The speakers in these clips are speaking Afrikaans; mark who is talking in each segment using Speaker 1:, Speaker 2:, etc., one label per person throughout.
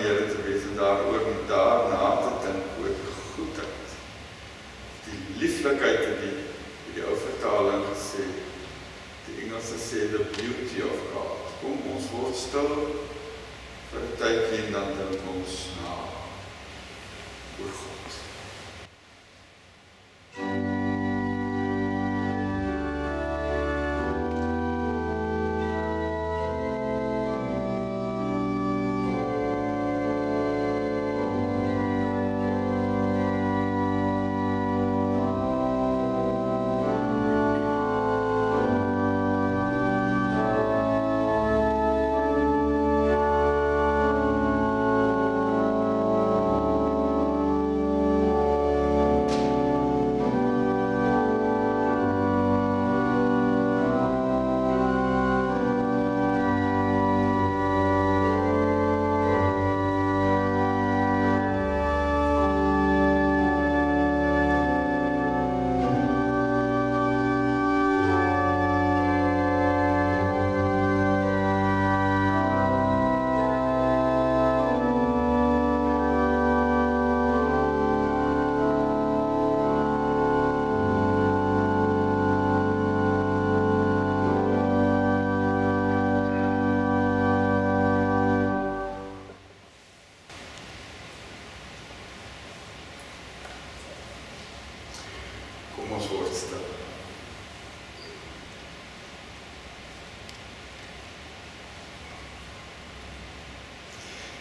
Speaker 1: die Here te wees en daaroor met daarna te dink oor goedheid. Die lieflikheid in die in die ou vertaling gesê. Die Engelse sê the beauty of God. Kom ons word stil vir 'n tydjie en dan dink ons na oor God.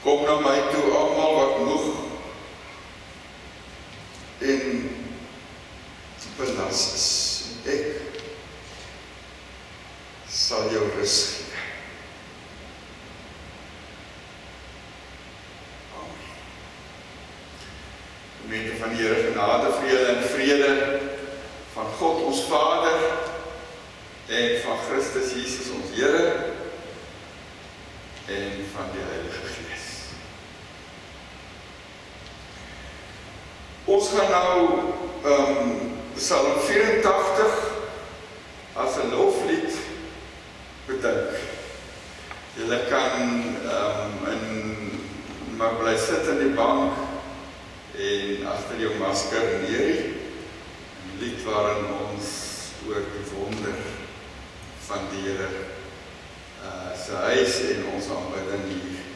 Speaker 1: Kom na my toe almal wat moeg en belas is. Ek sal jou rus gee. Amen. Gemeente van die Here genade vir julle en vrede van God ons Vader en van Christus Jesus ons Here en van die Heilige Gees. Ons gaan nou ehm um, Psalm 84 as 'n loflied bedink. Julle kan ehm um, in maar bly sit in die bank en agter jou masker neerie 'n lied waarin ons oor die wonder van die Here uh sy huis en ons aanbidding hier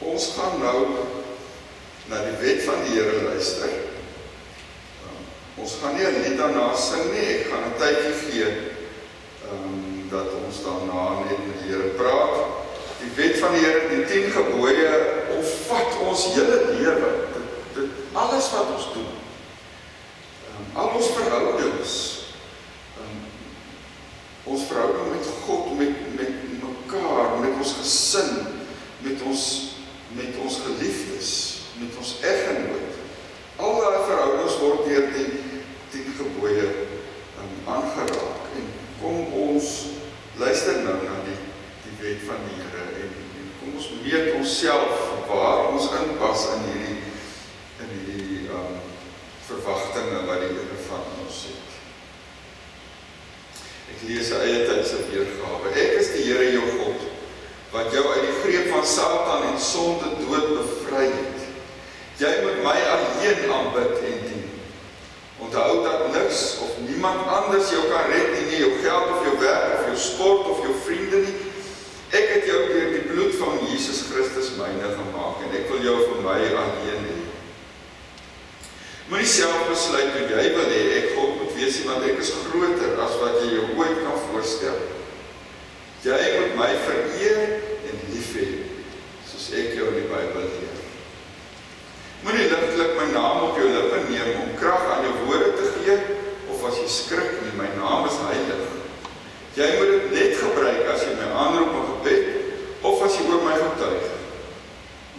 Speaker 1: Ons gaan nou na die wet van die Here luister. Um, ons gaan nie 'n lied daarna sing nie, ek gaan 'n tydjie gee ehm um, dat ons daarna net met die Here praat. Die wet van die Here, die 10 gebooie, omvat ons hele lewe. Dit alles wat ons doen. Ehm um, al ons verhoudings. Ehm um, ons verhouding met God, met met mekaar, met ons gesin, met ons met ons geliefdes, met ons eggenoot. Al daai verhoudings word deur die 10 gebooie um, aangeraak en kom ons luister nou na die wet van die Here en, en kom ons meet onsself waar ons inpas in hierdie in hierdie um verwagtinge wat die Here van ons het. Ek lees 'n eie tyd se weergawe. Ek is die Here jou God wat jou uit die greep van Satan en sonde dood bevry het. Jy moet my alleen aanbid en dien. Onthou dat niks of niemand anders jou kan red nie, nie jou geld of jou werk of jou sport of jou vriende nie. Ek het jou deur die bloed van Jesus Christus myne gemaak en ek wil jou vir my alleen hê. Moenie self besluit hoe jy wil hê ek God moet wees nie, want ek is groter as wat jy jou ooit kan voorstel. Jy moet my vereer en lief hê soos ek jou in die Bybel leer. Moenie ligtelik my naam op jou lippe neem om krag aan jou woorde te gee of as jy skrik nie, my naam is heilig. Jy moet dit net gebruik as jy my aanroep in gebed of as jy oor my getuig.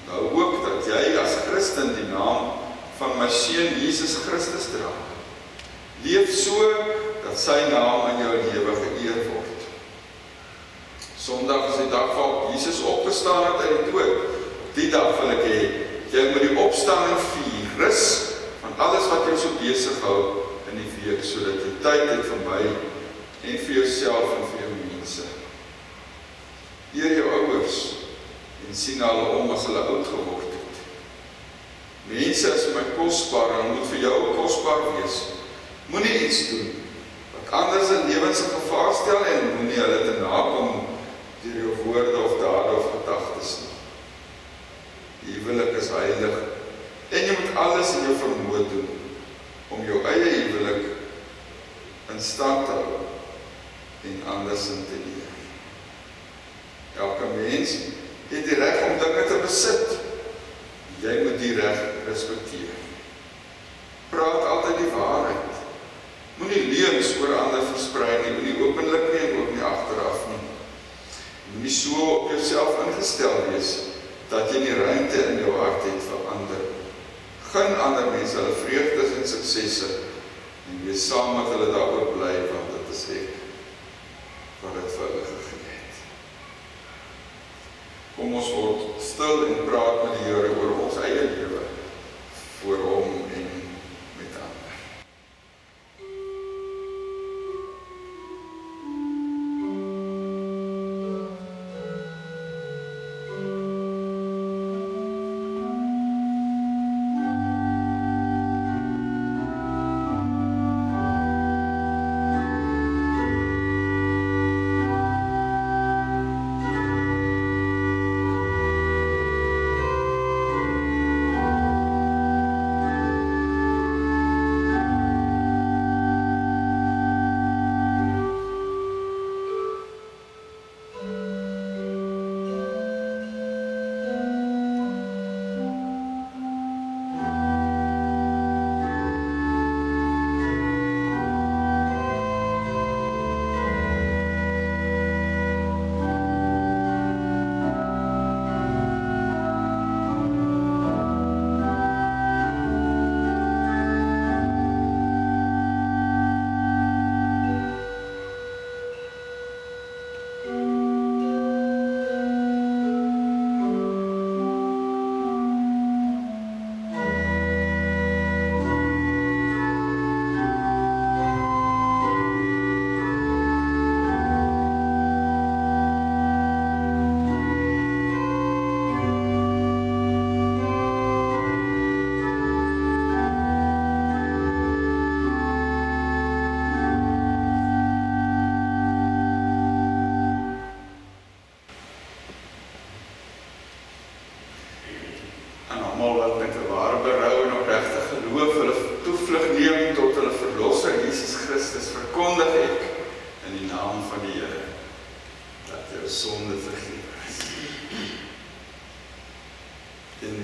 Speaker 1: Onthou ook dat jy as Christen die naam van my seun Jesus Christus dra. Leef so dat sy naam in jou lewe geëer word. Sondag is die dag waarop Jesus opgestaan het uit die dood. Die dag wil ek hê jy moet die opstanding vier, rus van alles wat jou so besig hou in die week sodat jy tyd het vir my en vir jouself en vir jou mense. Eer jou ouers en sien hulle om as hulle oud geword het. Mense is my kosbaar en moet vir jou kosbaar wees. Moenie iets doen wat anders in lewens in gevaar stel en moenie hulle te nakom deur jou woorde of dade of gedagtes nie. Die huwelik is heilig en jy moet alles in jou vermoë doen om jou eie huwelik in stand te hou en andersin te leef. Elke mens het die reg om dinge te besit. Jy moet die reg respekteer. Praat altyd die waarheid. Moenie leuns oor ander versprei nie, nie openlik nie en ook nie agteraf nie. Moenie so op jouself ingestel wees nie dat jy nie ruimte in jou hart het vir ander. Gun ander mense hulle vreugdes en suksesse en wees saam met hulle daaroor bly want dit is ek wat dit vir hulle gegee het. Kom ons word stil en praat met die Here oor ons eie lewe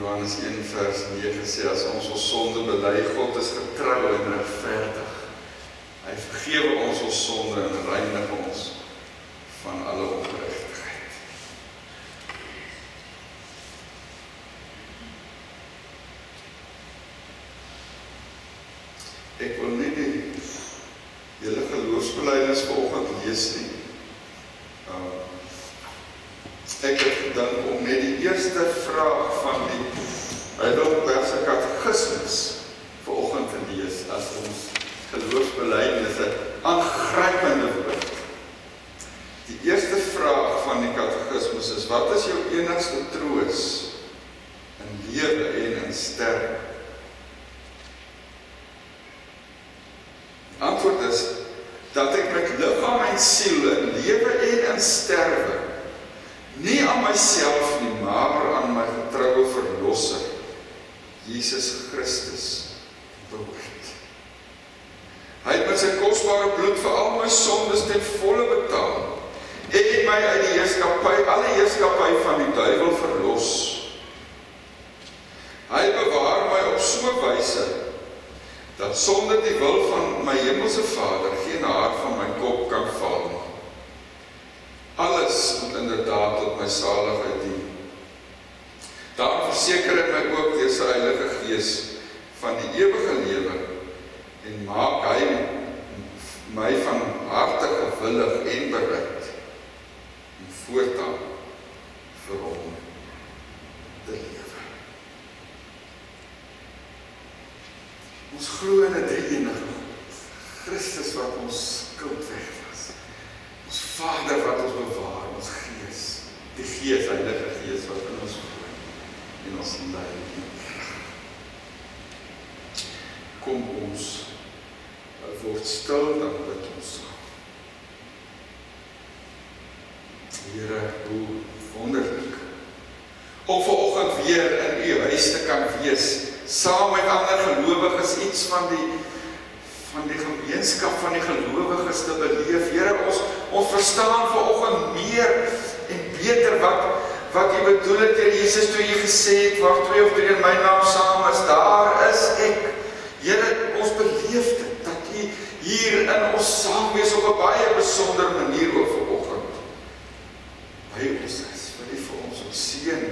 Speaker 1: Johannes 1 vers 9 sê as ons ons sonde bely, God is getrou en regverdig. Hy vergewe ons ons sonde en reinig ons van alle ongeregtigheid. Ek wil nie die hele geloofsbelijdenis vanoggend lees nie. Sonder die wil van my hemelse Vader geen haar van my kop kan val nie. Alles moet inderdaad tot my saligheid dien. Daar verseker hy my ook deur sy Heilige Gees van die ewige lewe en maak hy my van harte gewillig en bereid om voortaan vir hom te lewe. Ons glo in 'n drie-enige God. Christus wat ons skuld wegwas. Ons Vader wat ons bewaar, ons Gees, die Gees, Heilige Gees wat in ons woon en ons lei. Kom ons word stil dan bid ons. Here, hoe wonderlik om vanoggend weer in u huis te kan wees saam met ander gelowiges iets van die van die gemeenskap van die gelowiges te beleef. Here, ons ons verstaan vanoggend meer en beter wat wat jy bedoel het Here Jesus toe jy gesê het waar twee of drie in my naam saam is, daar is ek. Here, ons beleef dit dat jy hier in ons saam wees op 'n baie besondere manier ook vanoggend. By ons is vir die vir ons ons seën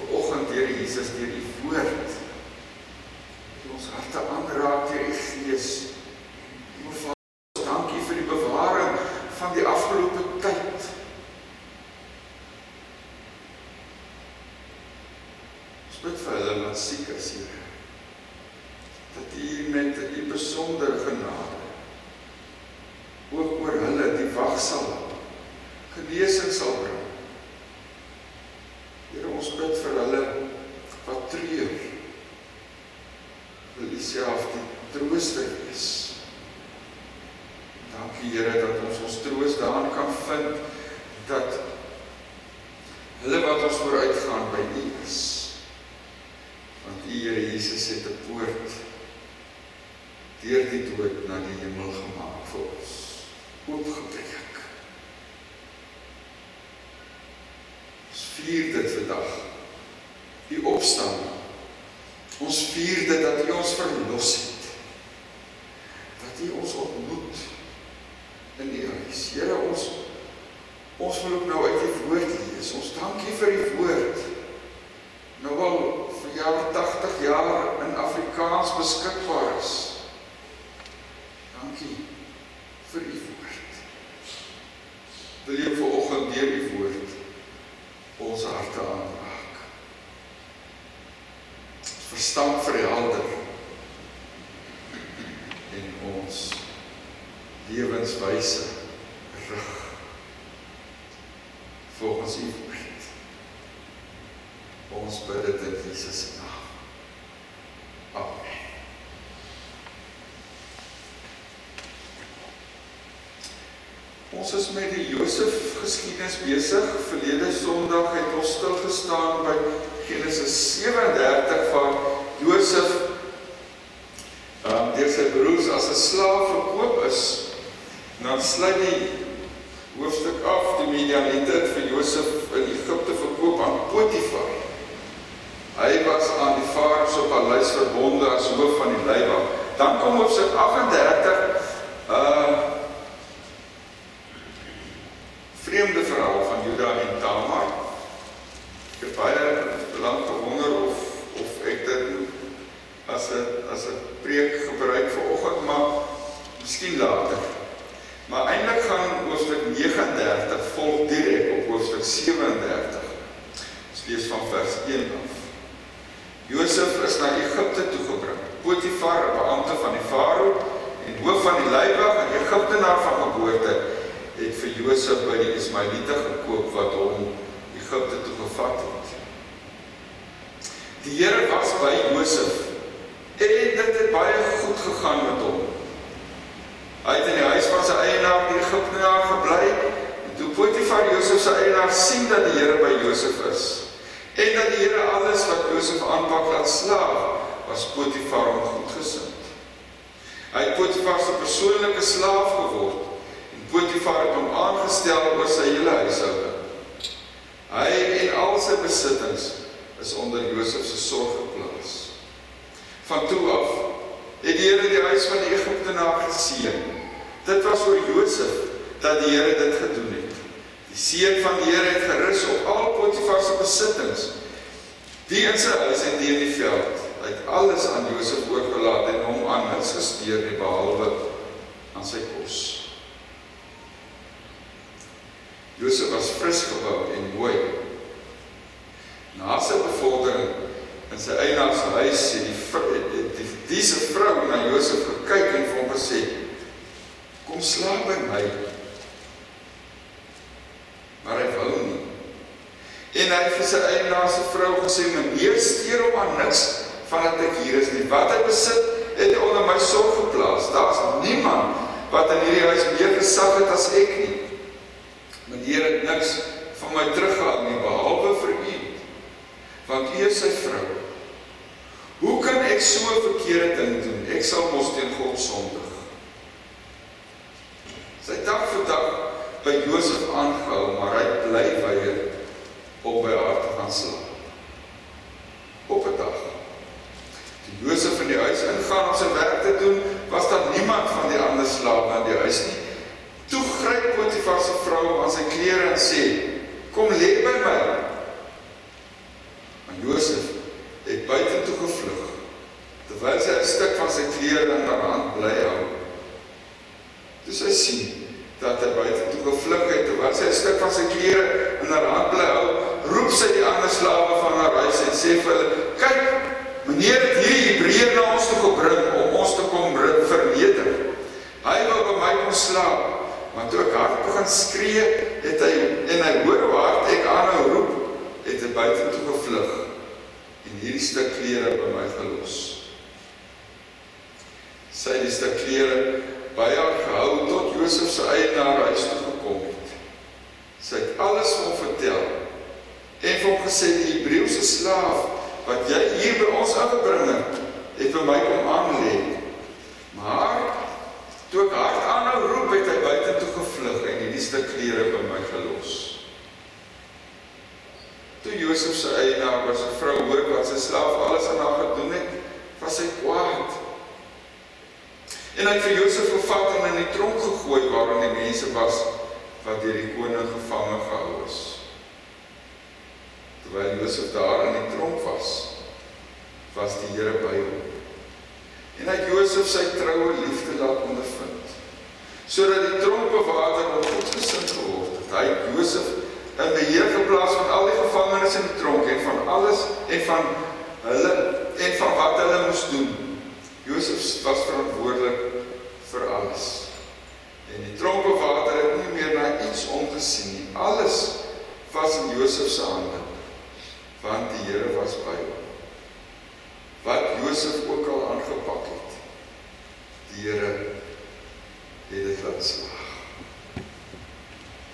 Speaker 1: vanoggend deur Jesus deur die woord ons harte aanraak deur die Gees. O Vader, dankie vir die bewaring van die afgelope tyd. Ons bid vir hulle wat siek is, Here. Dat U met U besondere genade ook oor hulle die wag sal genesing sal bring. Here, ons bid vir hulle wat treur wil U self die trooster wees. Dankie Here dat ons ons troos daarin kan vind dat hulle wat ons vooruitgaan by U is. Want U Here Jesus het 'n poort deur die dood na die hemel gemaak vir ons. Oopgebreek. Ons vier dit vandag. Die opstanding Ons vier dit dat U ons verlos het. Dat U ons ontmoet in die huis. Here ons ons wil ook nou uit die woord lees. Ons dankie vir die woord. Nou al vir jaar 80 jaar in Afrikaans beskikbaar is. Dankie vir U woord. Wil jy vanoggend deur die woord ons harte aanraak? verstand verhelder en ons lewenswyse rig volgens U woord. Ons bid dit in Jesus se naam. Amen. Ons is met die Josef geskiedenis besig. Verlede Sondag het ons stil gestaan by Genesis 37 van Josef um, deur sy broers as 'n slaaf verkoop is. Dan sluit die hoofstuk af die Midianiete het vir Josef in Egipte verkoop aan Potifar. Hy was aan die farao se paleis verbonde as hoof van die leiwag. Dan kom hoofstuk 38 uh vreemde verhaal van Juda en Tamar. Ek het baie lank gewonder of of ek dit as 'n as 'n preek gebruik vir oggend, maar miskien later. Maar eintlik gaan hoofstuk 39 volg direk op hoofstuk 37. Ons lees van vers 1 af. Josef is na Egipte toegebring. Potifar, 'n beampte van die farao en hoof van die leiwag en Egiptenaar van geboorte, het vir Josef by die Ismaeliete gekoop wat hom Egipte toe gevat het. Die Here was by Josef en dit het baie goed gegaan met hom. Hy het in die huis van sy eienaar die Egiptenaar gebly toe Potifar Josef se eienaar sien dat die Here by Josef is en dat die Here alles wat Josef aanpak laat slaag, was Potifar hom goedgesind. Hy het Potifar se persoonlike slaaf geword en Potifar het hom aangestel oor sy hele huishouding. Hy en al sy besittings is onder Josef se sorg geplaas. Van toe af het die Here die huis van die Egiptenaar geseën. Dit was oor Josef dat die Here dit gedoen het. Die seën van die Here het gerus op al Potifar se besittings. Die in sy huis en die in die veld. Hy het alles aan Josef oorgelaat en hom aan niks gesteer nie behalwe aan sy kos. Josef was fris gebou en mooi. Na sy bevordering in sy eienaar se huis sê die die, die diese vrou na Josef gekyk en vir hom gesê: "Kom slaap by my." Maar hy wou nie. En hy het vir sy eienaar se vrou gesê: "Meneer, steur hom aan niks vandat ek hier is nie. Wat hy besit, het hy onder my sorg geplaas. Daar's niemand wat in hierdie huis meer gesag het as ek nie. Meneer het niks van my teruggehou nie behalwe vir u, want u is sy vrou." Ek so 'n verkeerde ding doen? Ek sal mos teen God sondig. Sy dag vir dag by Josef aangehou, maar hy bly weier om by haar te gaan slaap. Op 'n dag. Toe Josef in die huis ingaan om sy werk te doen, was daar niemand van die ander slawe in die huis nie. Toe gryp Potifar se vrou aan sy klere en sê: "Kom lê by my." Maar Josef het buite toe gevlug terwyl sy 'n stuk van sy klere in haar hand bly hou. Toe sy sien dat hy buite toe gevlug het terwyl sy 'n stuk van sy klere in haar hand bly hou, roep sy die ander slawe van haar huis en sê vir hulle: "Kyk, meneer het hierdie Hebreër na ons toe gebring om ons te kom verneder. Hy wou by my kom slaap, maar toe ek hard begin skree, het hy en hy hoor hoe hard ek aanhou roep, het hy buite toe gevlug en hierdie stuk klere by my gelos." Sy die stuk klere by haar gehou tot Josef se eienaar huis toe gekom het. Sy het alles hom vertel en hom gesê die Hebreëse slaaf wat jy hier by ons aangebring het, het vir my kom aanlê. Maar toe ek hard aanhou roep het hy buite toe gevlug en hierdie stuk klere by my gelos. Toe Josef se eienaar was 'n vrou hoor wat sy slaaf alles aan haar gedoen het, was sy kwaad. En hy het vir Josef gevat en in die tronk gegooi waarin die mense was wat deur die koning gevange gehou is. Terwyl Josef daar in die tronk was, was die Here by hom. En hy het Josef sy troue liefde laat ondervind, sodat die tronkbewaarder hom goedgesind geword het. Hy het Josef in beheer geplaas van al die gevangenes in die tronk en van alles en van hulle en van wat hulle moes doen Josef was verantwoordelik vir alles. En die tronkbewaarder het nie meer na iets om te sien nie. Alles was in Josef se hande. Want die Here was by hom. Wat Josef ook al aangepak het. Die Here het dit laat slaag.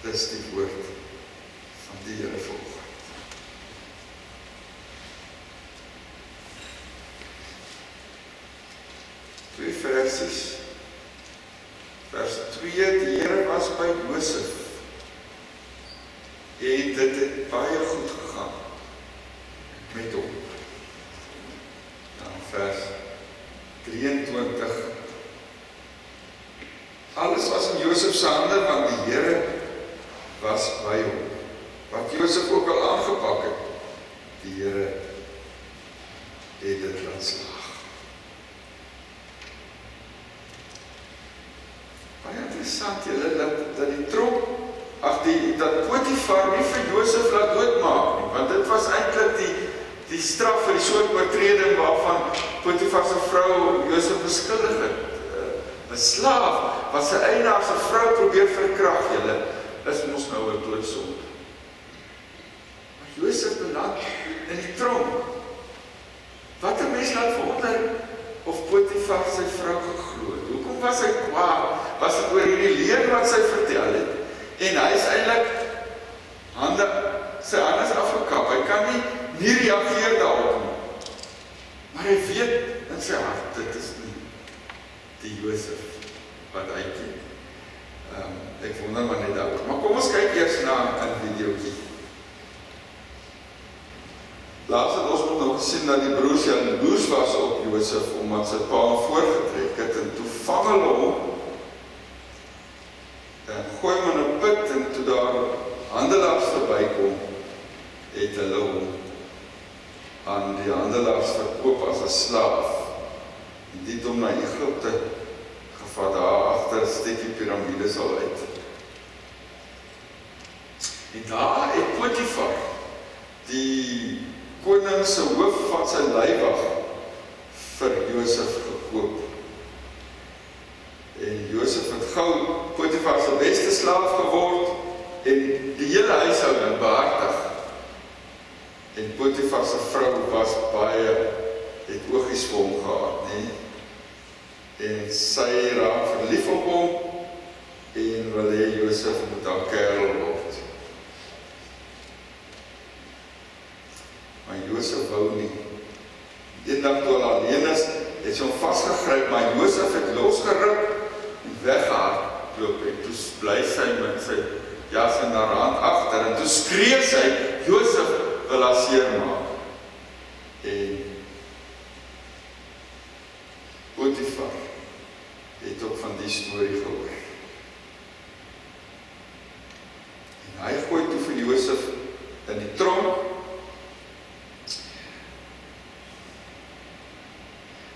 Speaker 1: Dis die woord van die Here volgens. Twee versies. Vers 2: Die Here was by Josef. En dit het baie goed gegaan met hom. Dan vers 23 Alles was in Josef se hande want die Here was by hom. Wat Josef ook al aangepak het, die Here het dit laat slaag. Baie interessant julle dat dat die tronk ag die dat Potifar nie vir Josef laat doodmaak nie. Want dit was eintlik die die straf vir die soort oortreding waarvan Potifar se vrou Josef beskuldig het. Eh, 'n Slaaf wat sy eienaar se vrou probeer verkrag, julle is mos nou 'n doodsonde. Maar Josef beland in die tronk. Wat 'n mens laat wonder of Potifar sy vrou geglo het. Hoekom was hy kwaad? Was dit oor hierdie leuen wat sy vertel het? En hy is eintlik hande sy hande is afgekap. Hy kan nie nie reageer daarop nie. Maar hy weet in sy hart dit is nie die Josef wat hy ken. Ehm um, ek wonder maar net daaroor. Maar kom ons kyk eers na 'n videoetjie. Laat ons ons moet nog sien dat die broers en broers was op Josef omdat sy pa voorgetrek het en toe vang hulle hom en gooi hom in 'n put en toe daar handelaars verbykom het hulle hom aan die handelaars verkoop as 'n slaaf. En dit hom na Egipte gevat daar agter 'n stukkie piramide sal uit. En daar het Potifar die koning se hoof van sy leiwag vir Josef gekoop. En Josef het gou Potifar se beste slaaf geword en die hele huishouding behartig En Potifar se vrou was baie het oogies vir hom gehad, nê? En sy raak verlief op hom en wil hê Josef moet haar kerel word. Maar Josef wou nie. Eendag toe hulle alleen is, het sy hom vasgegryp, maar Josef het losgeruk en weggehardloop en toe bly sy met sy jas in haar hand agter en toe skree sy Josef wil haar seermaak. En Potifar het ook van die storie gehoor. En hy gooi toe vir Josef in die tronk.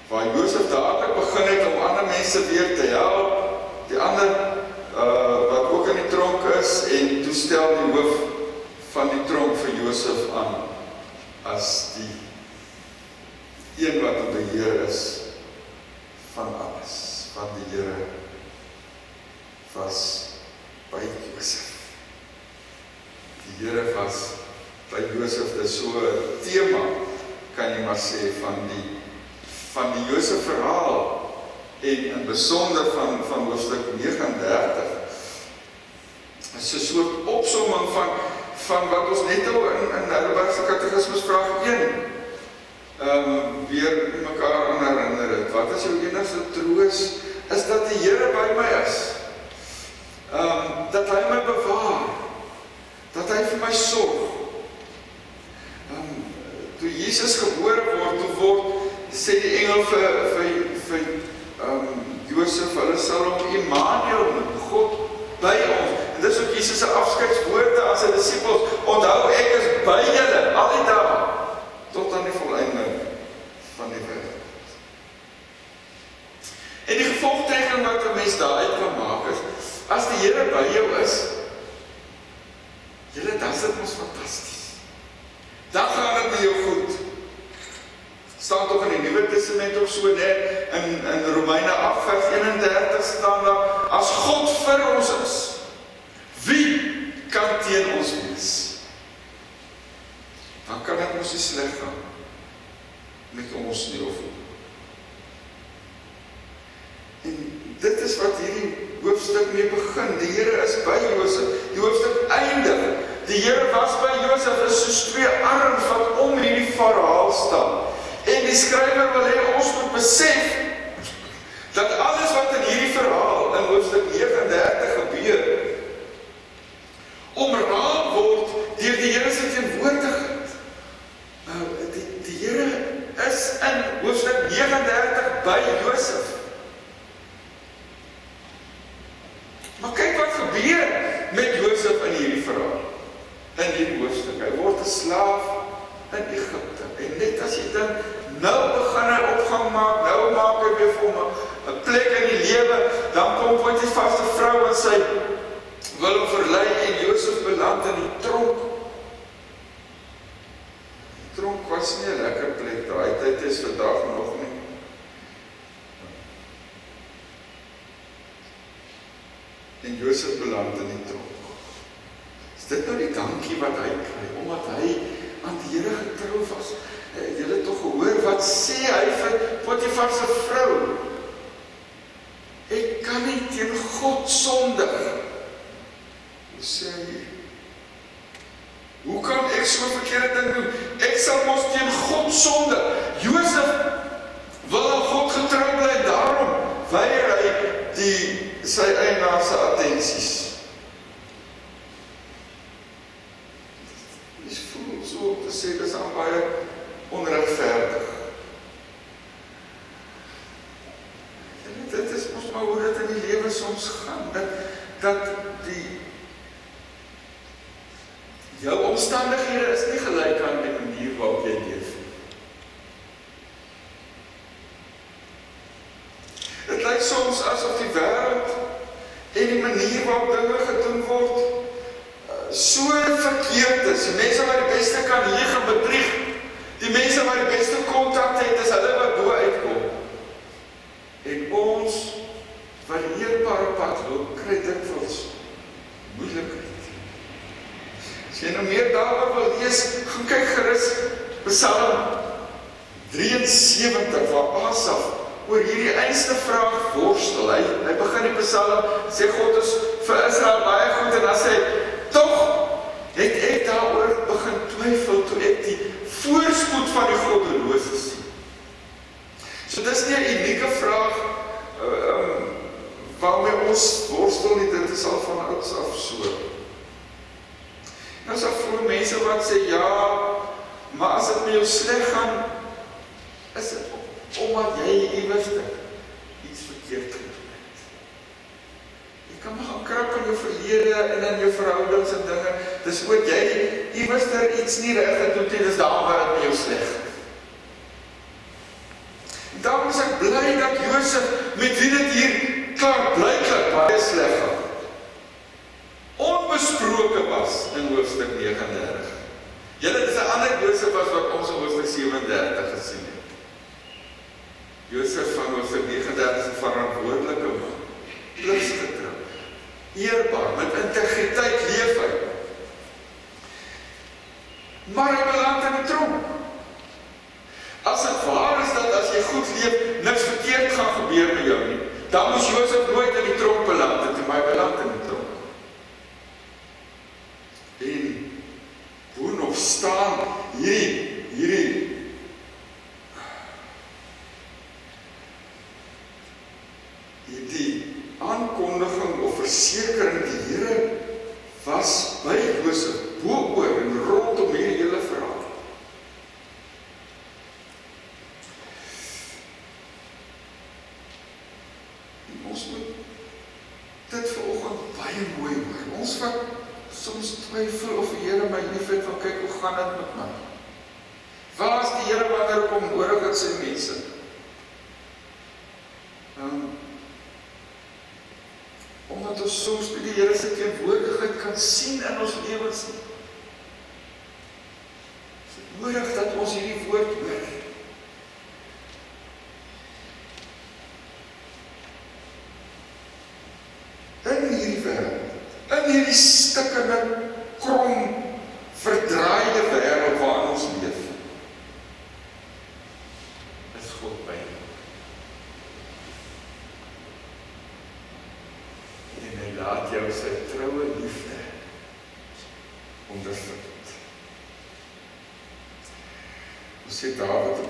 Speaker 1: Waar Josef dadelik begin het om ander mense weer te help, die ander uh wat ook in die tronk is en toestel die hoof van die tronk vir Josef aan as die een wat op beheer is van alles van die Here was by Josef. Die Here was by Josef dit so 'n tema kan jy maar sê van die van die Josef verhaal en in besonder van van hoofstuk 39 is 'n soort opsomming van van wat ons net al in in Heidelberg se katekismus vraag 1 ehm um, weer mekaar herinner het. Wat is jou enigste troos? Is dat die Here by my is. Ehm um, dat hy my bewaar. Dat hy vir my sorg. Ehm toe Jesus gebore word, toe word sê die engel vir vir vir ehm um, Josef, hulle sal hom Immanuel noem, God by ons dis ook Jesus se afskeidswoorde aan sy disippels. Onthou ek is by julle al die dae tot aan die volëinding van die wêreld. En die gevolgtrekking wat 'n mens daaruit kan maak is as die Here by jou is, julle dan sit ons fantasties. Dan gaan dit met jou goed. Staan tog in die Nuwe Testament of so net in in Romeine 8 vers 31 staan daar as God vir ons is Wie kan teen ons wees? Dan kan dit mos nie sleg gaan met ons nie of En dit is wat hierdie hoofstuk mee begin. Die Here is by Josef. Die hoofstuk eindig. Die Here was by Josef is soos twee arms wat om hierdie verhaal staan. En die skrywer wil hê ons moet besef dat alles wat in hierdie verhaal in hoofstuk 39 gebeur omraam word deur die Here se teenwoordigheid. Nou die die Here is in hoofstuk 39 by Josef. kom 'n plek in die lewe, dan kom Potifar se vrou en sy wil hom verlei en Josef beland in die tronk. Die tronk was nie 'n lekker plek daai tyd is vandag nog nie. En Josef beland in die tronk. Is dit nou die dankie wat hy kry omdat hy aan die Here getrou was? Eh, Jy het tog gehoor wat sê hy vir Potifar se vrou? teen God sondig. Hy sê hier Hoe kan ek so 'n verkeerde ding doen? Ek sal mos teen God sonde. Josef wil aan God getrou bly, daarom weier hy die sy eienaar se attensies. você. встан, ей.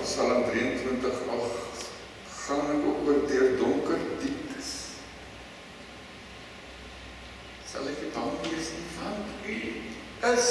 Speaker 1: Psalm 23 al gaan ek ook oor deur donker dieptes. Sal ek bang wees nie want U is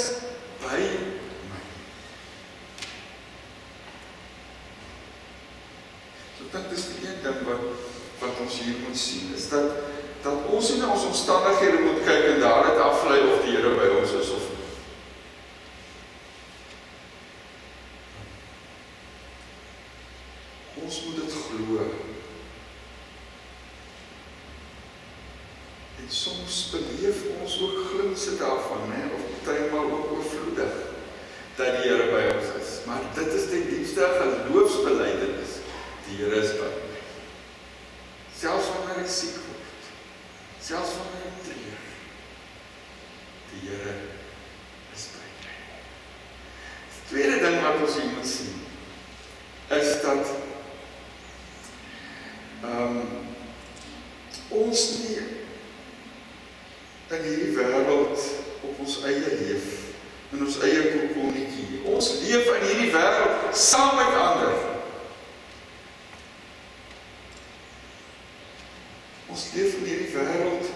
Speaker 1: Ons leef in hierdie wêreld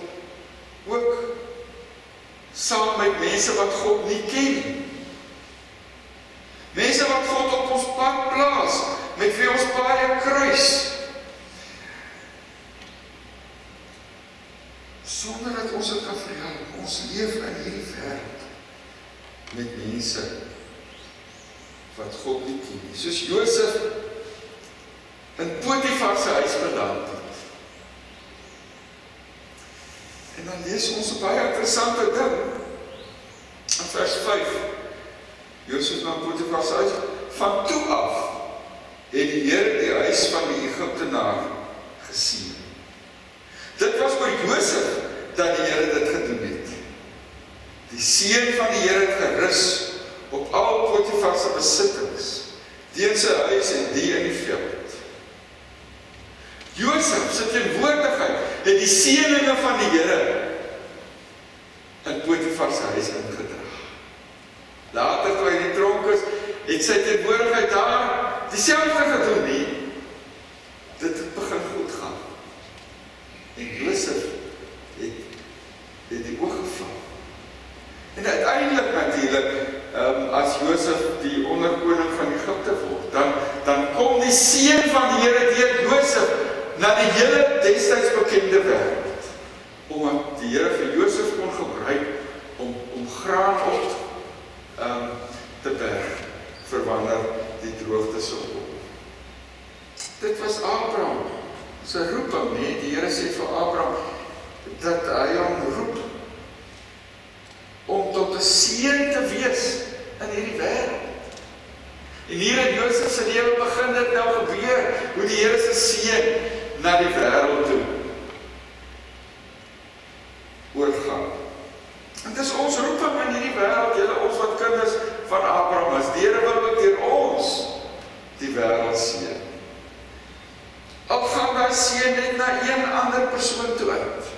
Speaker 1: ook saam met mense wat God nie ken nie. Mense wat God op ons pad plaas, met wie ons baie kruis. sonder dat ons dit kan verhelp. Ons leef in hierdie wêreld met mense wat God nie ken nie. Soos Josef in Potifar se huis beland het. En dan lees ons 'n baie interessante ding. In vers 5. Josef na Potifar se huis van toe af het die Here die huis van die Egiptenaar gesien. Dit was oor Josef dat die Here dit gedoen het. Die seën van die Here het gerus op al Potifar se besittings, teen sy huis en die in die veld. Josef se teenwoordigheid het die seëninge van die Here huis ingedra. Later toe hy die tronk is, het sy teenwoordigheid daar dieselfde gedoen nie. Dit het begin goed gaan. En Josef het het die oog gevang. En uiteindelik natuurlik, ehm um, as Josef die onderkoning van Egipte word, dan dan kom die seën van die Here deur Josef na die hele destyds bekende wêreld. Omdat die Here vir Josef kon gebruik om om graan op ehm um, te berg vir wanneer droogte sou kom. Dit was Abraham se roeping, nee, die Here sê vir Abraham dat hy hom roep om tot 'n seën te wees in hierdie wêreld. En hier in Josef se lewe begin dit nou gebeur, hoe die Here se seën na die wêreld toe oorgaan. En dis ons roeping in hierdie wêreld, julle ons wat kinders van Abraham is. Die Here wil ook deur ons die wêreld seën. Al gaan daai seën net na een ander persoon toe uit.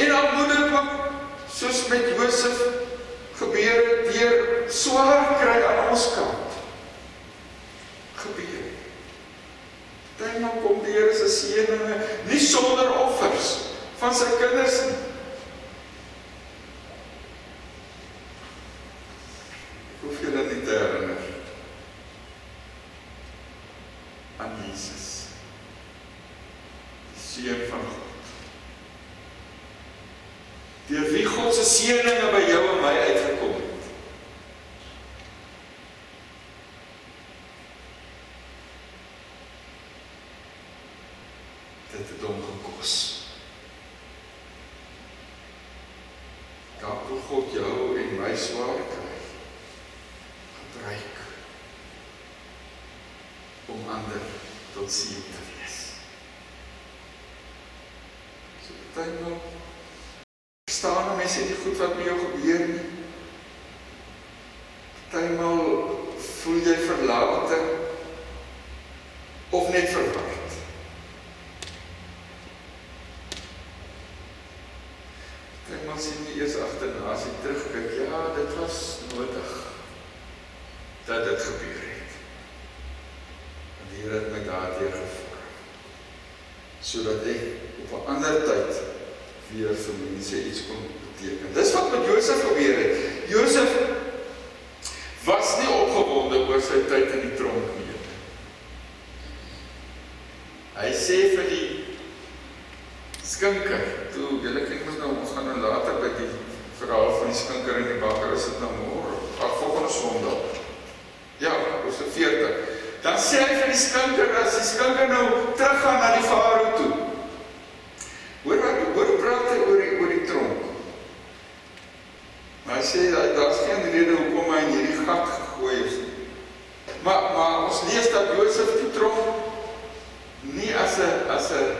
Speaker 1: En dan moet dit ook soos met Josef gebeur het deur swaar kry aan ons kant. Gebeur. Dan nou kom die Here se seëninge nie sonder offers van sy kinders nie. Hoef dit nie te herinner aan Jesus. Die seun van God. Deur wie God se seëninge by jou en my uitgekom het. Dit het hom gekos. Dank vir God jou en my swaar kry. Gebruik om ander tot seën te wees. So baie nou staan mense nie goed wat met jou gebeur nie. Partymal voel jy verlate of net verward. Partymal sien jy eers agterna as jy terugkyk, ja, dit was nodig dat dit gebeur het. En die Here het my daardeur gevorm sodat ek op 'n ander tyd weer vir mense iets kon beteken. Dis wat met Josef gebeur het. Josef was nie opgewonde oor sy tyd in die tronk nie. Hy sê vir die skinker, toe julle kyk mos nou ons gaan nou later by die verhaal van die skinker in die bakker is dit nou môre, ag volgende Sondag. Ja, ons se 40. Dan sê hy vir die skinker as die skinker nou teruggaan na die farao toe. Hoor wat hoor praat hy oor die oor die tronk. Maar hy sê dat daar's geen rede hoekom hy in hierdie gat gegooi is nie. Maar maar ons lees dat Josef die tronk nie as 'n as 'n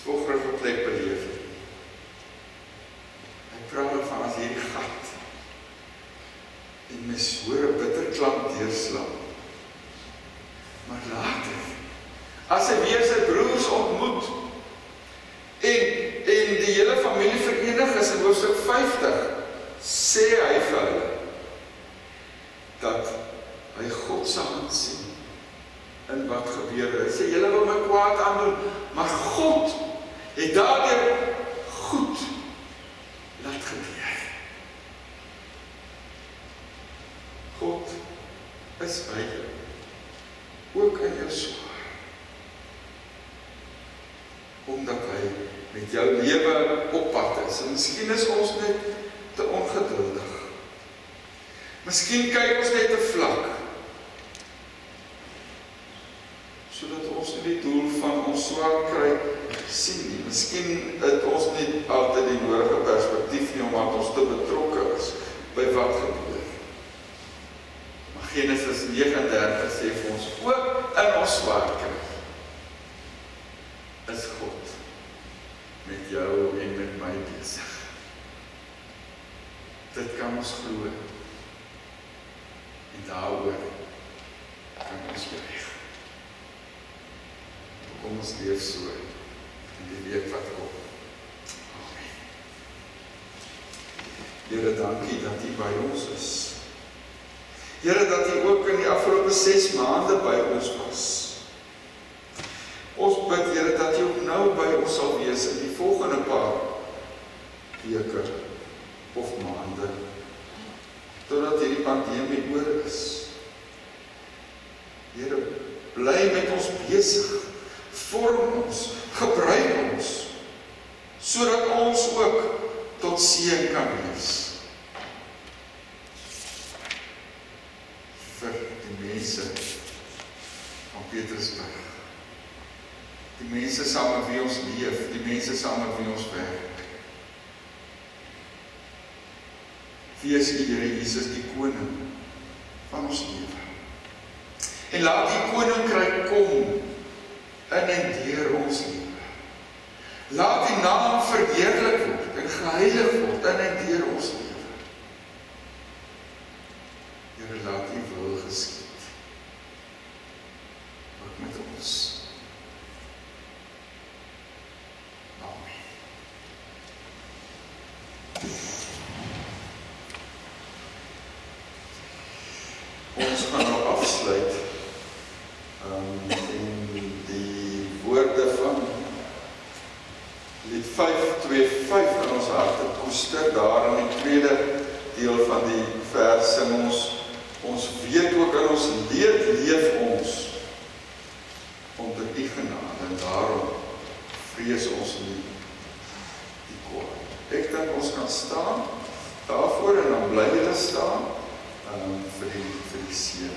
Speaker 1: spogrige plek beleef het. Hy praat van as hierdie gat en mes hoor 'n bitter klank deurslaan. Maar later as hy weer sy broers ontmoet en en die hele familie verenig is in hoofstuk 50 sê hy vir hulle dat hy God se hand sien in wat gebeur het. Hy sê julle wil my kwaad aandoen, maar God het daardeur goed laat gebeur. God is by jou. Ook in jou swaar. Omdat hy met jou lewe op pad is. En miskien is ons net te ongeduldig. Miskien kyk ons net te vlak. sodat ons nie die doel van ons swaar kry sien nie. Miskien het ons nie altyd die nodige perspektief nie omdat ons te betrokke is by wat gebeur. Maar Genesis 39 sê vir ons ook in ons swaar kry is God met jou en met my besig. Dit kan ons glo. En daaroor kan ons beweeg kom ons leef so in die week wat kom. Amen. Here, dankie dat U by ons is. Here, dat U ook in die afgelope 6 maande by ons was. Ons bid, Here, dat U ook nou by ons sal wees in die volgende paar weke of maande totdat hierdie pandemie oor is. Here, bly met ons besig vorm ons, gebruik ons sodat ons ook tot seën kan wees vir die mense van Petrusburg. Die mense saam met wie ons leef, die mense saam met wie ons werk. Wees U Here Jesus die koning van ons lewe. En laat die koninkryk kom in en deur ons lewe. Laat die naam verheerlik word en geheilig word in en deur ons lewe. Here laat felicidad.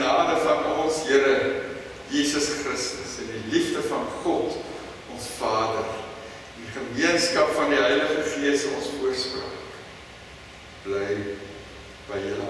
Speaker 1: Um, vir die vir die seën aan die gemeenskap van die Heilige Gees ons voorspraak bly by julle